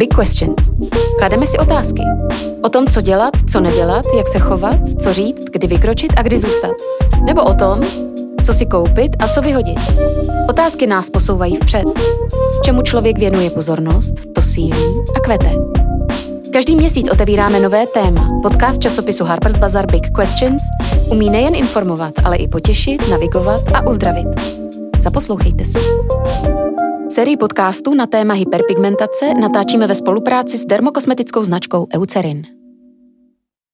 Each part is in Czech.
Big Questions. Klademe si otázky. O tom, co dělat, co nedělat, jak se chovat, co říct, kdy vykročit a kdy zůstat. Nebo o tom, co si koupit a co vyhodit. Otázky nás posouvají vpřed. Čemu člověk věnuje pozornost, to sílí a kvete. Každý měsíc otevíráme nové téma. Podcast časopisu Harper's Bazaar Big Questions umí nejen informovat, ale i potěšit, navigovat a uzdravit. Zaposlouchejte se. Sérii podcastů na téma hyperpigmentace natáčíme ve spolupráci s dermokosmetickou značkou Eucerin.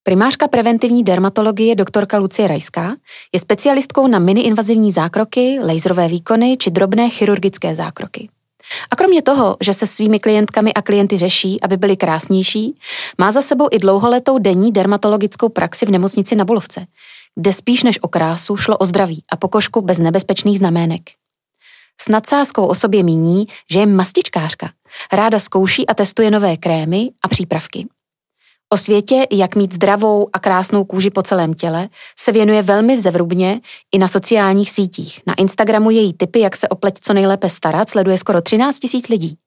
Primářka preventivní dermatologie doktorka Lucie Rajská je specialistkou na mini-invazivní zákroky, laserové výkony či drobné chirurgické zákroky. A kromě toho, že se svými klientkami a klienty řeší, aby byli krásnější, má za sebou i dlouholetou denní dermatologickou praxi v nemocnici na Bulovce, kde spíš než o krásu šlo o zdraví a pokožku bez nebezpečných znamének. S nadsázkou o sobě míní, že je mastičkářka. Ráda zkouší a testuje nové krémy a přípravky. O světě, jak mít zdravou a krásnou kůži po celém těle, se věnuje velmi zevrubně i na sociálních sítích. Na Instagramu její typy, jak se o pleť co nejlépe starat, sleduje skoro 13 tisíc lidí.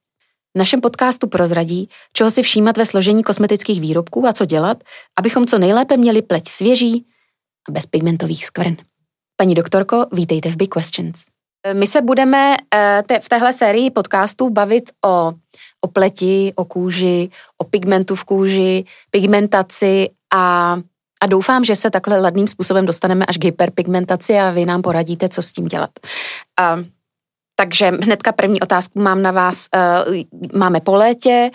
V našem podcastu prozradí, čeho si všímat ve složení kosmetických výrobků a co dělat, abychom co nejlépe měli pleť svěží a bez pigmentových skvrn. Paní doktorko, vítejte v Big Questions. My se budeme eh, v téhle sérii podcastů bavit o, o pleti, o kůži, o pigmentu v kůži, pigmentaci a, a doufám, že se takhle ladným způsobem dostaneme až k hyperpigmentaci a vy nám poradíte, co s tím dělat. A, takže hnedka první otázku mám na vás. Eh, máme po létě,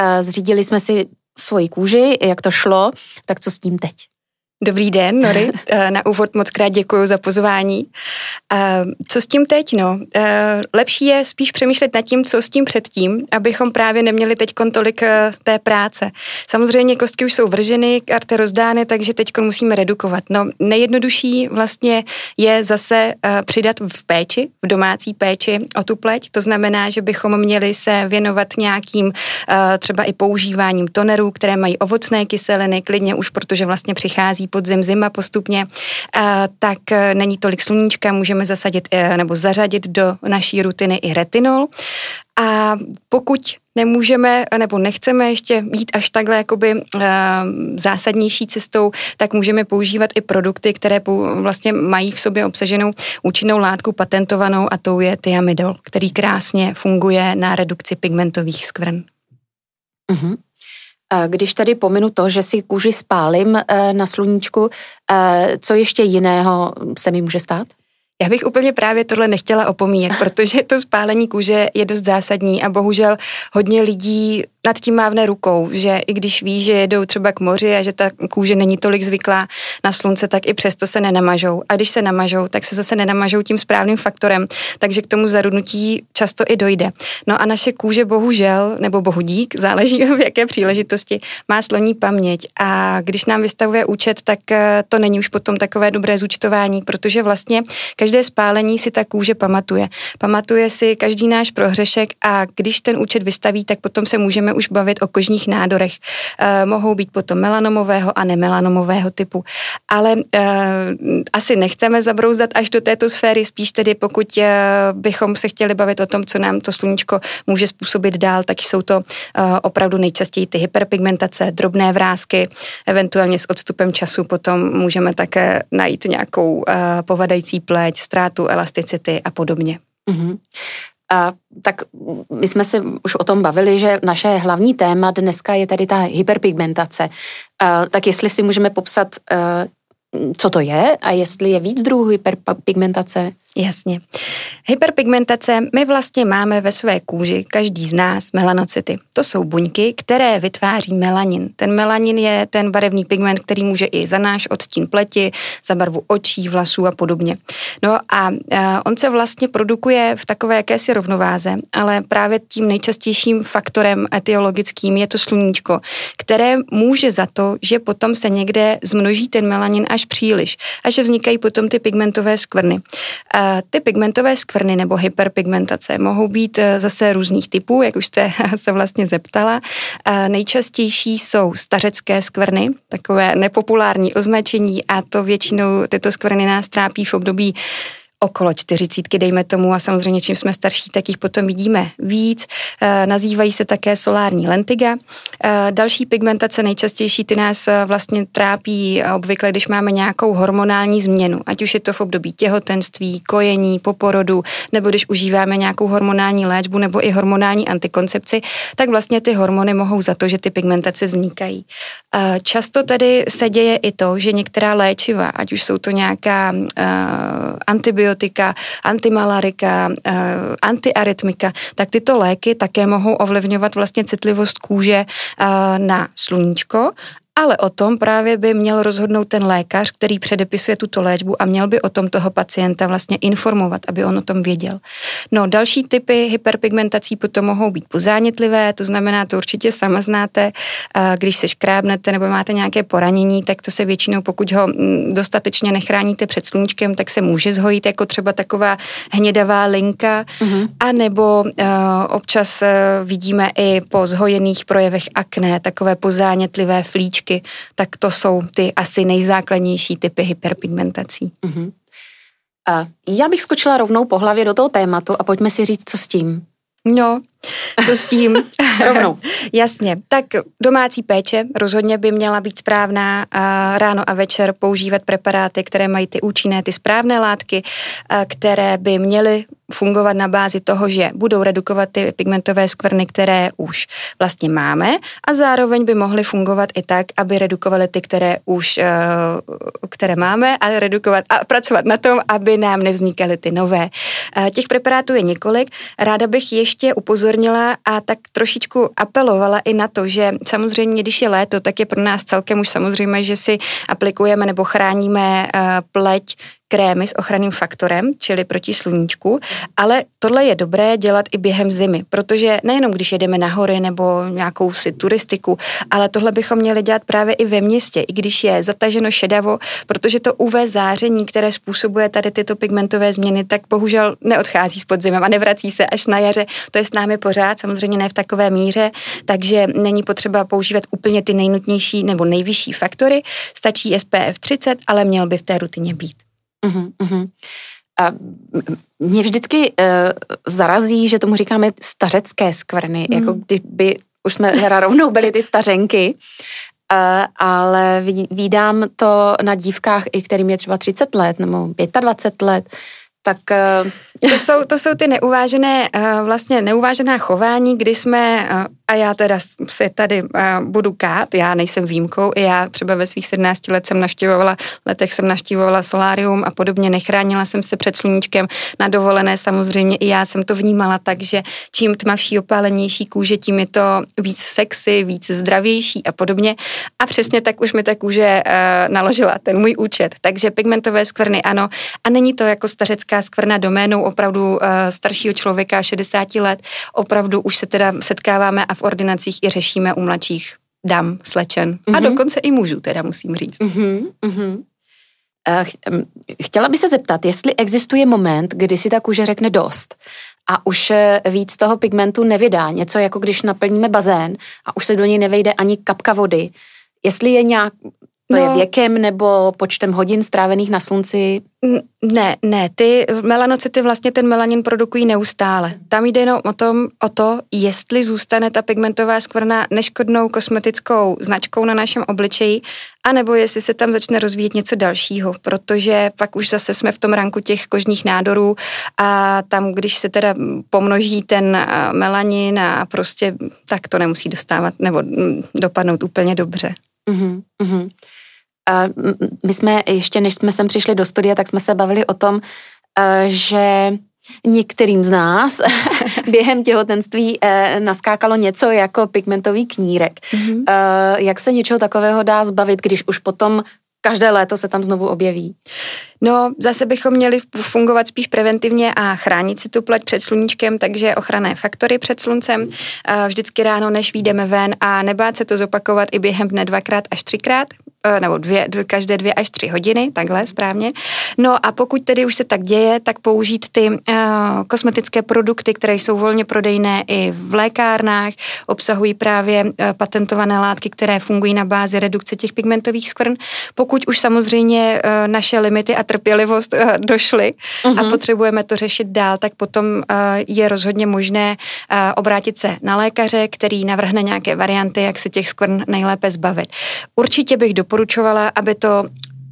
eh, zřídili jsme si svoji kůži, jak to šlo, tak co s tím teď? Dobrý den, Nory. Eh, na úvod moc krát děkuji za pozvání. Eh, co s tím teď? No, eh, lepší je spíš přemýšlet nad tím, co s tím předtím, abychom právě neměli teď tolik té práce. Samozřejmě kostky už jsou vrženy, karty rozdány, takže teď musíme redukovat. No, nejjednodušší vlastně je zase přidat v péči, v domácí péči o tu pleť. To znamená, že bychom měli se věnovat nějakým třeba i používáním tonerů, které mají ovocné kyseliny, klidně už protože vlastně přichází podzim, zima postupně, tak e, není tolik sluníčka, můžeme zasadit e, nebo zařadit do naší rutiny i retinol. A pokud nemůžeme nebo nechceme ještě jít až takhle jakoby uh, zásadnější cestou, tak můžeme používat i produkty, které pou, vlastně mají v sobě obsaženou účinnou látku patentovanou a tou je tiamidol, který krásně funguje na redukci pigmentových skvrn. Uh-huh. Když tady pominu to, že si kůži spálím eh, na sluníčku, eh, co ještě jiného se mi může stát? Já bych úplně právě tohle nechtěla opomíjet, protože to spálení kůže je dost zásadní a bohužel hodně lidí nad tím mávne rukou, že i když ví, že jedou třeba k moři a že ta kůže není tolik zvyklá na slunce, tak i přesto se nenamažou. A když se namažou, tak se zase nenamažou tím správným faktorem, takže k tomu zarudnutí často i dojde. No a naše kůže bohužel, nebo bohudík, záleží v jaké příležitosti, má sloní paměť. A když nám vystavuje účet, tak eh, to není už potom takové dobré zúčtování, protože vlastně každé spálení si ta kůže pamatuje. Pamatuje si každý náš prohřešek a když ten účet vystaví, tak potom se můžeme už bavit o kožních nádorech. E, mohou být potom melanomového a nemelanomového typu. Ale e, asi nechceme zabrouzdat až do této sféry, spíš tedy pokud e, bychom se chtěli bavit o tom, co nám to sluníčko může způsobit dál, tak jsou to e, opravdu nejčastěji ty hyperpigmentace, drobné vrázky, eventuálně s odstupem času potom můžeme také najít nějakou e, povadající pleť, ztrátu elasticity a podobně. Mm-hmm. A, tak my jsme se už o tom bavili, že naše hlavní téma dneska je tady ta hyperpigmentace. A, tak jestli si můžeme popsat, a, co to je a jestli je víc druhů hyperpigmentace? Jasně. Hyperpigmentace, my vlastně máme ve své kůži, každý z nás, melanocyty. To jsou buňky, které vytváří melanin. Ten melanin je ten barevný pigment, který může i za náš odstín pleti, za barvu očí, vlasů a podobně. No a, a on se vlastně produkuje v takové jakési rovnováze, ale právě tím nejčastějším faktorem etiologickým je to sluníčko, které může za to, že potom se někde zmnoží ten melanin až příliš a že vznikají potom ty pigmentové skvrny. A ty pigmentové skvrny nebo hyperpigmentace mohou být eh, zase různých typů, jak už jste se vlastně zeptala. Nejčastější jsou stařecké skvrny, takové nepopulární označení a to většinou tyto skvrny nás trápí v období okolo čtyřicítky, dejme tomu, a samozřejmě čím jsme starší, tak jich potom vidíme víc. E, nazývají se také solární lentiga. E, další pigmentace, nejčastější, ty nás e, vlastně trápí obvykle, když máme nějakou hormonální změnu, ať už je to v období těhotenství, kojení, poporodu, nebo když užíváme nějakou hormonální léčbu nebo i hormonální antikoncepci, tak vlastně ty hormony mohou za to, že ty pigmentace vznikají. Často tedy se děje i to, že některá léčiva, ať už jsou to nějaká uh, antibiotika, antimalarika, uh, antiarytmika, tak tyto léky také mohou ovlivňovat vlastně citlivost kůže uh, na sluníčko ale o tom právě by měl rozhodnout ten lékař, který předepisuje tuto léčbu a měl by o tom toho pacienta vlastně informovat, aby on o tom věděl. No, další typy hyperpigmentací potom mohou být pozánětlivé, to znamená, to určitě sama znáte, když se škrábnete nebo máte nějaké poranění, tak to se většinou, pokud ho mm, dostatečně nechráníte před sluníčkem, tak se může zhojit jako třeba taková hnědavá linka, mm-hmm. a nebo uh, občas uh, vidíme i po zhojených projevech akné takové pozánětlivé flíčky, knížky, tak to jsou ty asi nejzákladnější typy hyperpigmentací. Uh-huh. A já bych skočila rovnou po hlavě do toho tématu a pojďme si říct, co s tím. No, co s tím? Rovnou. Jasně. Tak domácí péče rozhodně by měla být správná a ráno a večer používat preparáty, které mají ty účinné, ty správné látky, které by měly fungovat na bázi toho, že budou redukovat ty pigmentové skvrny, které už vlastně máme a zároveň by mohly fungovat i tak, aby redukovaly ty, které už eh, které máme a redukovat a pracovat na tom, aby nám nevznikaly ty nové. Eh, těch preparátů je několik. Ráda bych ještě upozornila a tak trošičku apelovala i na to, že samozřejmě, když je léto, tak je pro nás celkem už samozřejmě, že si aplikujeme nebo chráníme eh, pleť krémy s ochranným faktorem, čili proti sluníčku, ale tohle je dobré dělat i během zimy, protože nejenom když jedeme na hory nebo nějakou si turistiku, ale tohle bychom měli dělat právě i ve městě, i když je zataženo šedavo, protože to UV záření, které způsobuje tady tyto pigmentové změny, tak bohužel neodchází s podzimem a nevrací se až na jaře. To je s námi pořád, samozřejmě ne v takové míře, takže není potřeba používat úplně ty nejnutnější nebo nejvyšší faktory, stačí SPF 30, ale měl by v té rutině být. Uh-huh, uh-huh. A mě vždycky uh, zarazí, že tomu říkáme stařecké skvrny, mm. jako kdyby už jsme hra rovnou byli ty stařenky, uh, ale vídám to na dívkách, i kterým je třeba 30 let nebo 25 let, tak... Uh... To, jsou, to jsou ty neuvážené, uh, vlastně neuvážená chování, kdy jsme uh, a já teda se tady uh, budu kát, já nejsem výjimkou, i já třeba ve svých 17 let jsem navštěvovala, letech jsem navštěvovala solárium a podobně, nechránila jsem se před sluníčkem na dovolené, samozřejmě i já jsem to vnímala tak, že čím tmavší, opálenější kůže, tím je to víc sexy, víc zdravější a podobně. A přesně tak už mi ta kůže uh, naložila ten můj účet, takže pigmentové skvrny ano. A není to jako stařecká skvrna doménou opravdu uh, staršího člověka 60 let, opravdu už se teda setkáváme a v ordinacích i řešíme u mladších dam, slečen mm-hmm. a mhm. dokonce i mužů, teda musím říct. Mm-hmm. Mm-hmm. Chtěla by se zeptat, jestli existuje moment, kdy si ta kůže řekne dost a už eh, víc toho pigmentu nevydá. Něco jako když naplníme bazén a už se do něj nevejde ani kapka vody. Jestli je nějak, to no, je věkem nebo počtem hodin strávených na slunci? Ne, ne, ty melanocyty vlastně ten melanin produkují neustále. Tam jde jenom o, tom, o to, jestli zůstane ta pigmentová skvrna neškodnou kosmetickou značkou na našem obličeji, anebo jestli se tam začne rozvíjet něco dalšího, protože pak už zase jsme v tom ranku těch kožních nádorů a tam, když se teda pomnoží ten melanin a prostě tak to nemusí dostávat nebo mm, dopadnout úplně dobře. Uh-huh. A my jsme, ještě než jsme sem přišli do studia, tak jsme se bavili o tom, eh, že některým z nás během těhotenství eh, naskákalo něco jako pigmentový knírek. Mm-hmm. Jak se něčeho takového dá zbavit, když už potom každé léto se tam znovu objeví? No, zase bychom měli fungovat spíš preventivně a chránit si tu pleť před sluníčkem, takže ochranné faktory před sluncem. Vždycky ráno, než výjdeme ven a nebát se to zopakovat i během dne dvakrát až třikrát, nebo dvě, každé dvě až tři hodiny, takhle správně. No a pokud tedy už se tak děje, tak použít ty uh, kosmetické produkty, které jsou volně prodejné i v lékárnách, obsahují právě uh, patentované látky, které fungují na bázi redukce těch pigmentových skvrn. Pokud už samozřejmě uh, naše limity a trpělivost uh, došly uh-huh. a mhm. potřebujeme to řešit dál, tak potom uh, je rozhodně možné uh, obrátit se na lékaře, který navrhne nějaké varianty, jak se těch skvrn nejlépe zbavit. Určitě bych doporučovala, aby to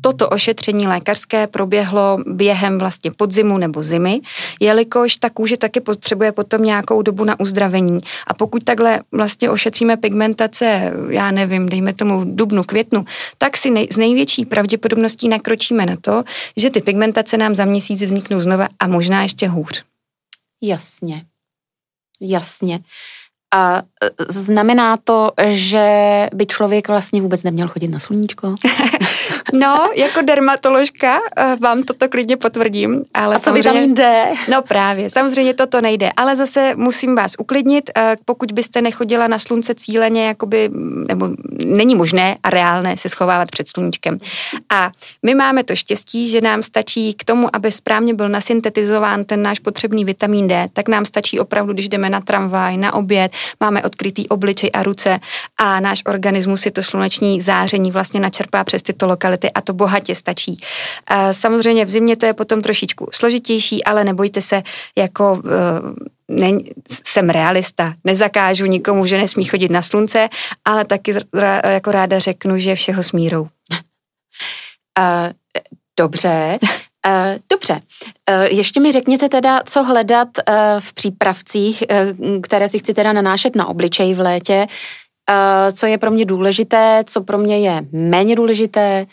toto ošetření lékařské proběhlo během vlastně podzimu nebo zimy, jelikož ta kůže taky potřebuje potom nějakou dobu na uzdravení. A pokud takhle vlastně ošetříme pigmentace, já nevím, dejme tomu dubnu, květnu, tak si nej, z největší pravděpodobností nakročíme na to, že ty pigmentace nám za měsíc vzniknou znova a možná ještě hůř. Jasně. Jasně. A e, znamená to, že by člověk vlastně vůbec neměl chodit na sluníčko? no, jako dermatoložka e, vám toto klidně potvrdím. Ale A co vitamin D? No právě, samozřejmě toto nejde, ale zase musím vás uklidnit, e, pokud byste nechodila na slunce cíleně, jakoby, nebo není možné a reálné se schovávat před sluníčkem. A my máme to štěstí, že nám stačí k tomu, aby správně byl nasyntetizován ten náš potřebný vitamin D, tak nám stačí opravdu, když jdeme na tramvaj, na oběd, máme odkrytý obličej a ruce a náš organismus si to sluneční záření vlastně načerpá přes tyto lokality a to bohatě stačí. Samozřejmě v zimě to je potom trošičku složitější, ale nebojte se, jako eh, ne, jsem realista, nezakážu nikomu, že nesmí chodit na slunce, ale taky jako ráda řeknu, že všeho smírou. Uh, dobře. Uh, dobře, uh, ještě mi řekněte teda, co hledat uh, v přípravcích, které si chci teda nanášet na obličej v létě, co je pro mě důležité, co pro mě je méně důležité.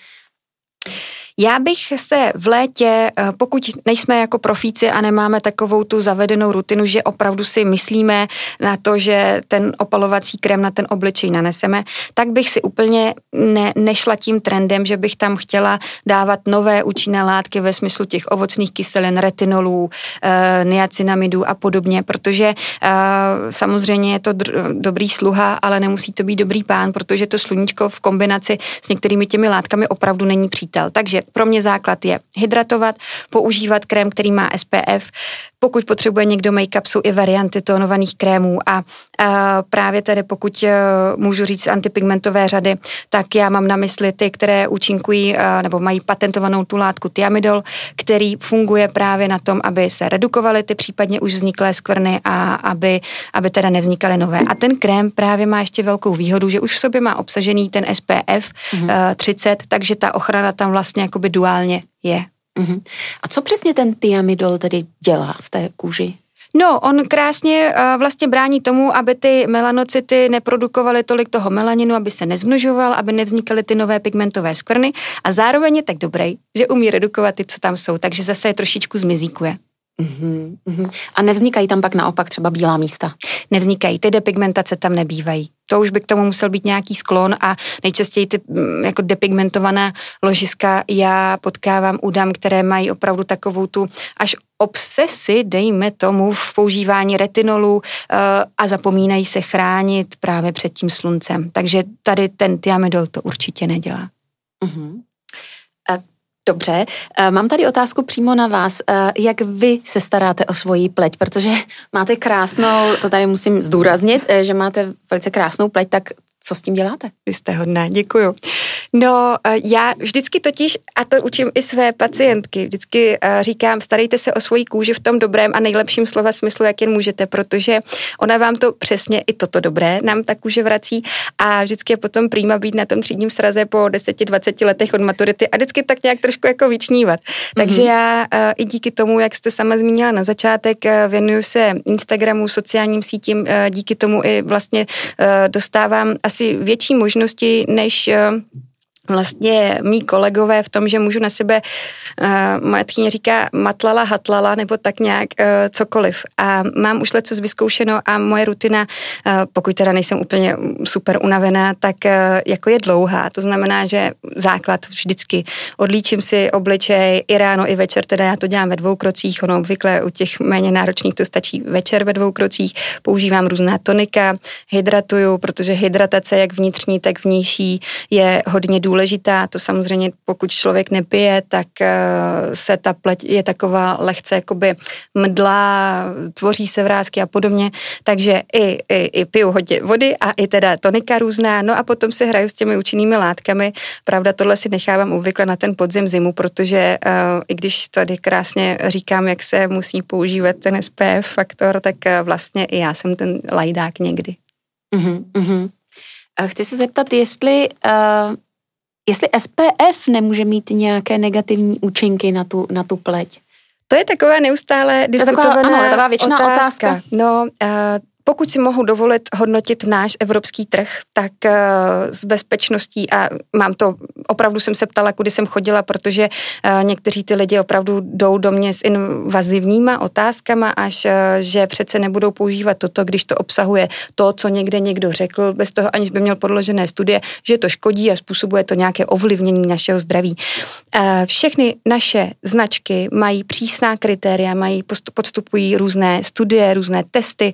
Já bych se v létě, eh, pokud nejsme jako profíci a nemáme takovou tu zavedenou rutinu, že opravdu si myslíme na to, že ten opalovací krém na ten obličej naneseme, tak bych si úplně ne, nešla tím trendem, že bych tam chtěla dávat nové účinné látky ve smyslu těch ovocných kyselin, retinolů, e, niacinamidů a podobně, protože e, samozřejmě je to dr- dobrý sluha, ale nemusí to být dobrý pán, protože to sluníčko v kombinaci s některými těmi látkami opravdu není přítel. Takže pro mě základ je hydratovat, používat krém, který má SPF, pokud potřebuje někdo make-up, jsou i varianty tónovaných krémů a, a právě tedy pokud uh, můžu říct antipigmentové řady, tak já mám na mysli ty, které účinkují uh, nebo mají patentovanou tu látku tiamidol, který funguje právě na tom, aby se redukovaly ty případně už vzniklé skvrny a aby, aby teda nevznikaly nové. A ten krém právě má ještě velkou výhodu, že už v sobě má obsažený ten SPF mm-hmm. uh, 30, takže ta ochrana tam vlastně jakoby duálně je. Uh-huh. A co přesně ten tiamidol tedy dělá v té kůži? No, on krásně uh, vlastně brání tomu, aby ty melanocyty neprodukovaly tolik toho melaninu, aby se nezmnožoval, aby nevznikaly ty nové pigmentové skvrny a zároveň je tak dobrý, že umí redukovat ty, co tam jsou, takže zase je trošičku zmizíkuje. Uh-huh, uh-huh. A nevznikají tam pak naopak třeba bílá místa? Nevznikají, ty depigmentace tam nebývají. To už by k tomu musel být nějaký sklon a nejčastěji ty mm, jako depigmentovaná ložiska já potkávám u dam, které mají opravdu takovou tu až obsesy, dejme tomu, v používání retinolu uh, a zapomínají se chránit právě před tím sluncem. Takže tady ten tiamidol to určitě nedělá. Uh-huh. Dobře, eh, mám tady otázku přímo na vás. Eh, jak vy se staráte o svoji pleť? Protože máte krásnou, to tady musím zdůraznit, eh, že máte velice krásnou pleť, tak co s tím děláte? Vy jste hodná, děkuju. No, eh, já vždycky totiž, a to učím i své pacientky, vždycky eh, říkám, starejte se o svoji kůži v tom dobrém a nejlepším slova smyslu, jak jen můžete, protože ona vám to přesně i toto dobré nám ta kůže vrací a vždycky je potom prýma být na tom třídním sraze po 10-20 letech od maturity a vždycky tak nějak trošku jako vyčnívat. Takže mm-hmm. já eh, i díky tomu, jak jste sama zmínila na začátek, věnuju se Instagramu, sociálním sítím, díky tomu i vlastně dostávám asi větší možnosti, než vlastně mý kolegové v tom, že můžu na sebe, uh, moje tchyně říká matlala, hatlala, nebo tak nějak uh, cokoliv. A mám už leco vyzkoušeno a moje rutina, uh, pokud teda nejsem úplně super unavená, tak uh, jako je dlouhá. To znamená, že základ vždycky odlíčím si obličej i ráno, i večer, teda já to dělám ve dvou krocích, ono obvykle u těch méně náročných to stačí večer ve dvou krocích, používám různá tonika, hydratuju, protože hydratace jak vnitřní, tak vnější je hodně důležitá důležitá. To samozřejmě, pokud člověk nepije, tak se ta pleť je taková lehce jakoby mdlá, tvoří se vrázky a podobně. Takže i, i, i piju hodně vody a i teda tonika různá. No a potom si hraju s těmi účinnými látkami. Pravda, tohle si nechávám uvykle na ten podzim zimu, protože uh, i když tady krásně říkám, jak se musí používat ten SPF faktor, tak uh, vlastně i já jsem ten lajdák někdy. Uh-huh. Chci se zeptat, jestli, uh, jestli SPF nemůže mít nějaké negativní účinky na tu, na tu pleť. To je taková neustále diskutovaná to taková, ano, taková věčná otázka. otázka. No, uh, pokud si mohu dovolit hodnotit náš evropský trh, tak uh, s bezpečností a mám to, opravdu jsem se ptala, kudy jsem chodila, protože uh, někteří ty lidi opravdu jdou do mě s invazivníma otázkama, až uh, že přece nebudou používat toto, když to obsahuje to, co někde někdo řekl, bez toho aniž by měl podložené studie, že to škodí a způsobuje to nějaké ovlivnění našeho zdraví. Všechny naše značky mají přísná kritéria, mají podstupují různé studie, různé testy,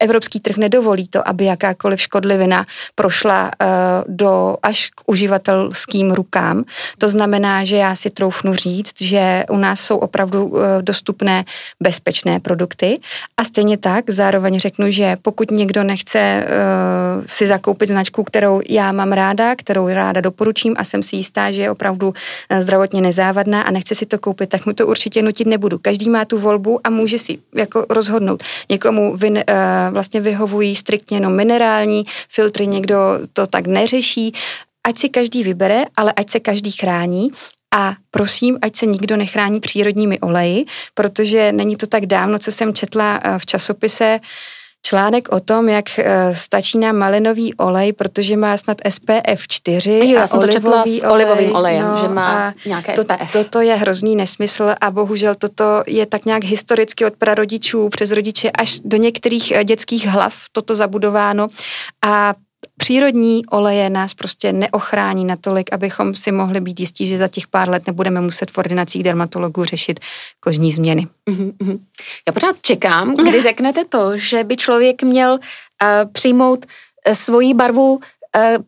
evropský trh nedovolí to, aby jakákoliv škodlivina prošla uh, do až k uživatelským rukám. To znamená, že já si troufnu říct, že u nás jsou opravdu uh, dostupné bezpečné produkty a stejně tak zároveň řeknu, že pokud někdo nechce uh, si zakoupit značku, kterou já mám ráda, kterou ráda doporučím a jsem si jistá, že je opravdu zdravotně nezávadná a nechce si to koupit, tak mu to určitě nutit nebudu. Každý má tu volbu a může si jako rozhodnout. Někomu vy, vlastně vyhovují striktně jenom minerální filtry, někdo to tak neřeší. Ať si každý vybere, ale ať se každý chrání a prosím, ať se nikdo nechrání přírodními oleji, protože není to tak dávno, co jsem četla eh, v časopise, článek o tom, jak eh, stačí nám malinový olej, protože má snad SPF 4 jo, já jsem to četla s olivovým olejem, no, že má nějaké to, SPF. Toto je hrozný nesmysl a bohužel toto je tak nějak historicky od prarodičů přes rodiče až do některých eh, dětských hlav toto zabudováno a přírodní oleje nás prostě neochrání natolik, abychom si mohli být jistí, že za těch pár let nebudeme muset v ordinacích dermatologů řešit kožní změny. Mm-hmm. Já pořád čekám, kdy řeknete to, že by člověk měl uh, přijmout uh, svoji barvu uh,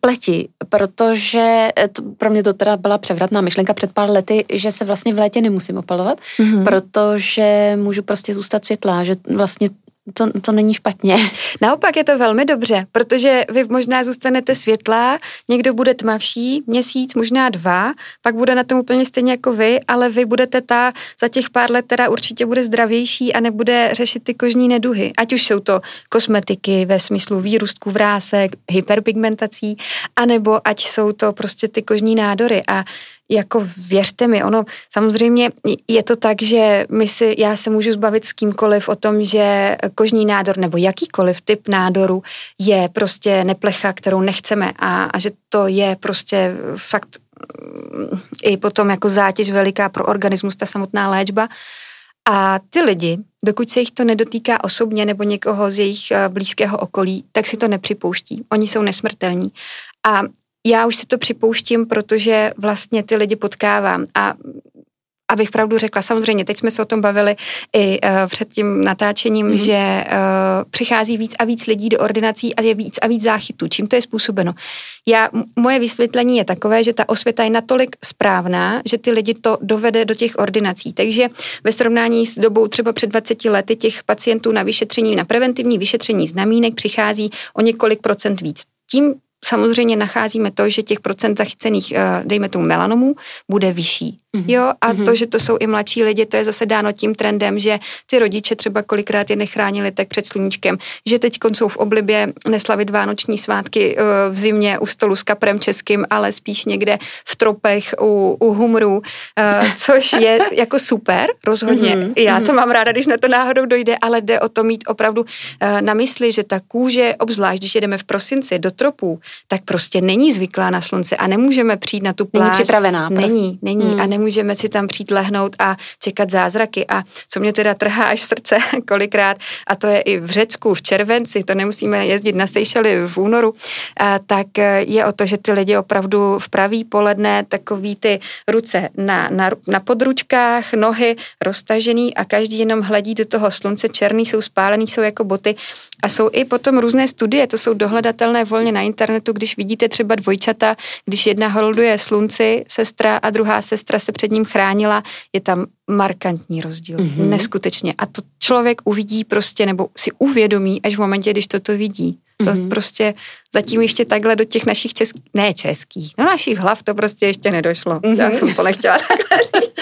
pleti, protože to, pro mě to teda byla převratná myšlenka před pár lety, že se vlastně v létě nemusím opalovat, mm-hmm. protože můžu prostě zůstat světlá, že vlastně to, to není špatně. Naopak je to velmi dobře, protože vy možná zůstanete světlá, někdo bude tmavší, měsíc, možná dva, pak bude na tom úplně stejně jako vy, ale vy budete ta za těch pár let, která určitě bude zdravější a nebude řešit ty kožní neduhy. Ať už jsou to kosmetiky ve smyslu výrůstku vrásek, hyperpigmentací, anebo ať jsou to prostě ty kožní nádory. A jako věřte mi, ono samozřejmě je to tak, že my si, já se můžu zbavit s kýmkoliv o tom, že kožní nádor nebo jakýkoliv typ nádoru je prostě neplecha, kterou nechceme a, a že to je prostě fakt mm, i potom jako zátěž veliká pro organismus, ta samotná léčba. A ty lidi, dokud se jich to nedotýká osobně nebo někoho z jejich eh, blízkého okolí, tak si to nepřipouští. Oni jsou nesmrtelní. A já už si to připouštím, protože vlastně ty lidi potkávám a abych pravdu řekla, samozřejmě, teď jsme se o tom bavili i uh, před tím natáčením, mm-hmm. že uh, přichází víc a víc lidí do ordinací a je víc a víc záchytů. Čím to je způsobeno? Já, moje vysvětlení je takové, že ta osvěta je natolik správná, že ty lidi to dovede do těch ordinací. Takže ve srovnání s dobou třeba před 20 lety těch pacientů na vyšetření, na preventivní vyšetření znamínek přichází o několik procent víc. Tím samozřejmě nacházíme to, že těch procent zachycených, eh, dejme tomu melanomů, bude vyšší. Mm-hmm. Jo, a mm-hmm. to, že to jsou i mladší lidi, to je zase dáno tím trendem, že ty rodiče třeba kolikrát je nechránili tak před sluníčkem, že teď jsou v oblibě neslavit vánoční svátky uh, v zimě u stolu s kaprem českým, ale spíš někde v tropech u, u humru, uh, což je jako super, rozhodně. Mm-hmm. Já to mhm. mám ráda, když na to náhodou dojde, ale jde o to mít opravdu na mysli, že ta kůže, obzvlášť když jedeme v prosinci do tropů, tak prostě není zvyklá na slunce a nemůžeme přijít na tu pláž. Není připravená. Není, prostě. není. Mm. A nemůžeme si tam přijít lehnout a čekat zázraky. A co mě teda trhá až srdce kolikrát, a to je i v Řecku v červenci, to nemusíme jezdit na Seychely v únoru, a, tak je o to, že ty lidi opravdu v pravý poledne takový ty ruce na, na, na područkách, nohy roztažený a každý jenom hledí do toho slunce, černý jsou spálený, jsou jako boty a jsou i potom různé studie, to jsou dohledatelné volně na internetu, internetu, když vidíte třeba dvojčata, když jedna holduje slunci, sestra a druhá sestra se před ním chránila, je tam markantní rozdíl. Mm-hmm. Neskutečně. A to člověk uvidí prostě, nebo si uvědomí až v momentě, když toto vidí. To mm-hmm. prostě zatím ještě takhle do těch našich českých, ne českých, no našich hlav to prostě ještě nedošlo. Mm-hmm. Já jsem to nechtěla takhle říct.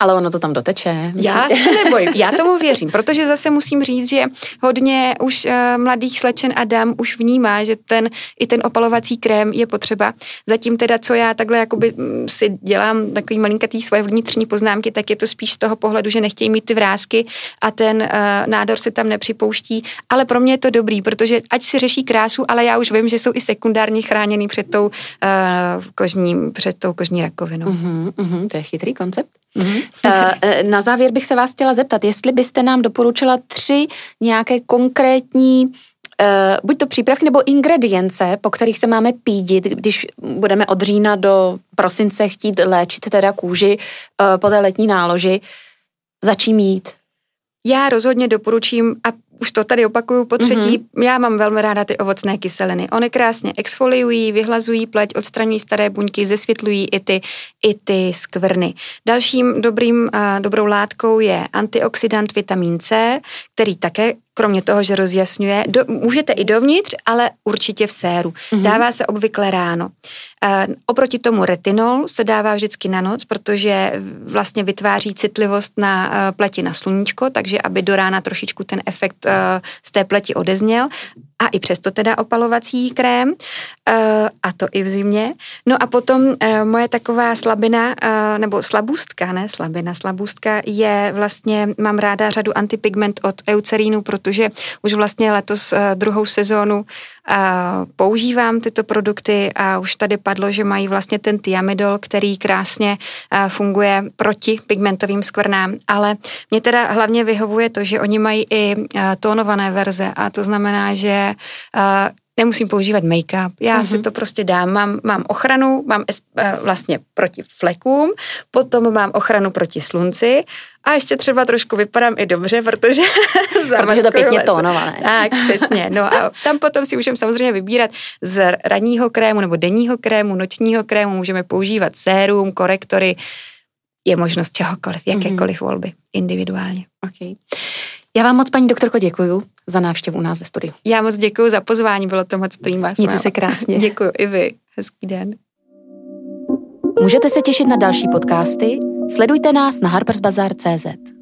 Ale ono to tam doteče. Myslím. Já se nebojím, já tomu věřím, protože zase musím říct, že hodně už uh, mladých slečen a dám už vnímá, že ten i ten opalovací krém je potřeba. Zatím teda, co já takhle jakoby mm, si dělám takový malinkatý svoje vnitřní poznámky, tak je to spíš z toho pohledu, že nechtějí mít ty vrázky a ten uh, nádor se tam nepřipouští, ale pro mě je to dobrý, protože ať si řeší krásu, ale já už vím, že jsou i sekundárně chráněný před tou uh, kožní, před tou kožní rakovinou. Uh-huh, uh-huh, to je chytrý koncept. Uh-huh. Na závěr bych se vás chtěla zeptat, jestli byste nám doporučila tři nějaké konkrétní Uh, buď to přípravky nebo ingredience, po kterých se máme pídit, když budeme od října do prosince chtít léčit teda kůži uh, po té letní náloži, začím jít. Já rozhodně doporučím, a už to tady opakuju po třetí, mm-hmm. já mám velmi ráda ty ovocné kyseliny. Ony krásně exfoliují, vyhlazují pleť, odstraňují staré buňky, zesvětlují i ty, i ty skvrny. Dalším dobrým, uh, dobrou látkou je antioxidant vitamin C, který také kromě toho, že rozjasňuje, do, můžete i dovnitř, ale určitě v séru. Mm-hmm. Dává se obvykle ráno. E, oproti tomu retinol se dává vždycky na noc, protože vlastně vytváří citlivost na e, pleti na sluníčko, takže aby do rána trošičku ten efekt z té pleti odezněl a i přesto teda opalovací krém uh, a to i v zimě. No a potom uh, moje taková slabina, nebo slabůstka, ne slabina, slabůstka je vlastně, mám ráda řadu antipigment od Eucerínu, protože už vlastně letos uh, druhou sezónu používám tyto produkty a už tady padlo, že mají vlastně ten tiamidol, který krásně funguje proti pigmentovým skvrnám, ale mě teda hlavně vyhovuje to, že oni mají i tónované verze. A to znamená, že nemusím používat make-up, já uh-huh. si mhm. to prostě dám, mám, mám ochranu, mám vlastně proti flekům, potom mám ochranu proti slunci a ještě třeba trošku vypadám i dobře, protože... protože to pěkně tónované. Tak, přesně. No a tam potom si můžeme samozřejmě vybírat z ranního krému nebo denního krému, nočního krému, můžeme používat sérum, korektory, je možnost čehokoliv, jakékoliv mm-hmm. volby, individuálně. Okay. Já vám moc, paní doktorko, děkuju za návštěvu u nás ve studiu. Já moc děkuji za pozvání, bylo to moc přímá. Mějte se krásně. děkuji i vy. Hezký den. Můžete se těšit na další podcasty? Sledujte nás na harpersbazaar.cz.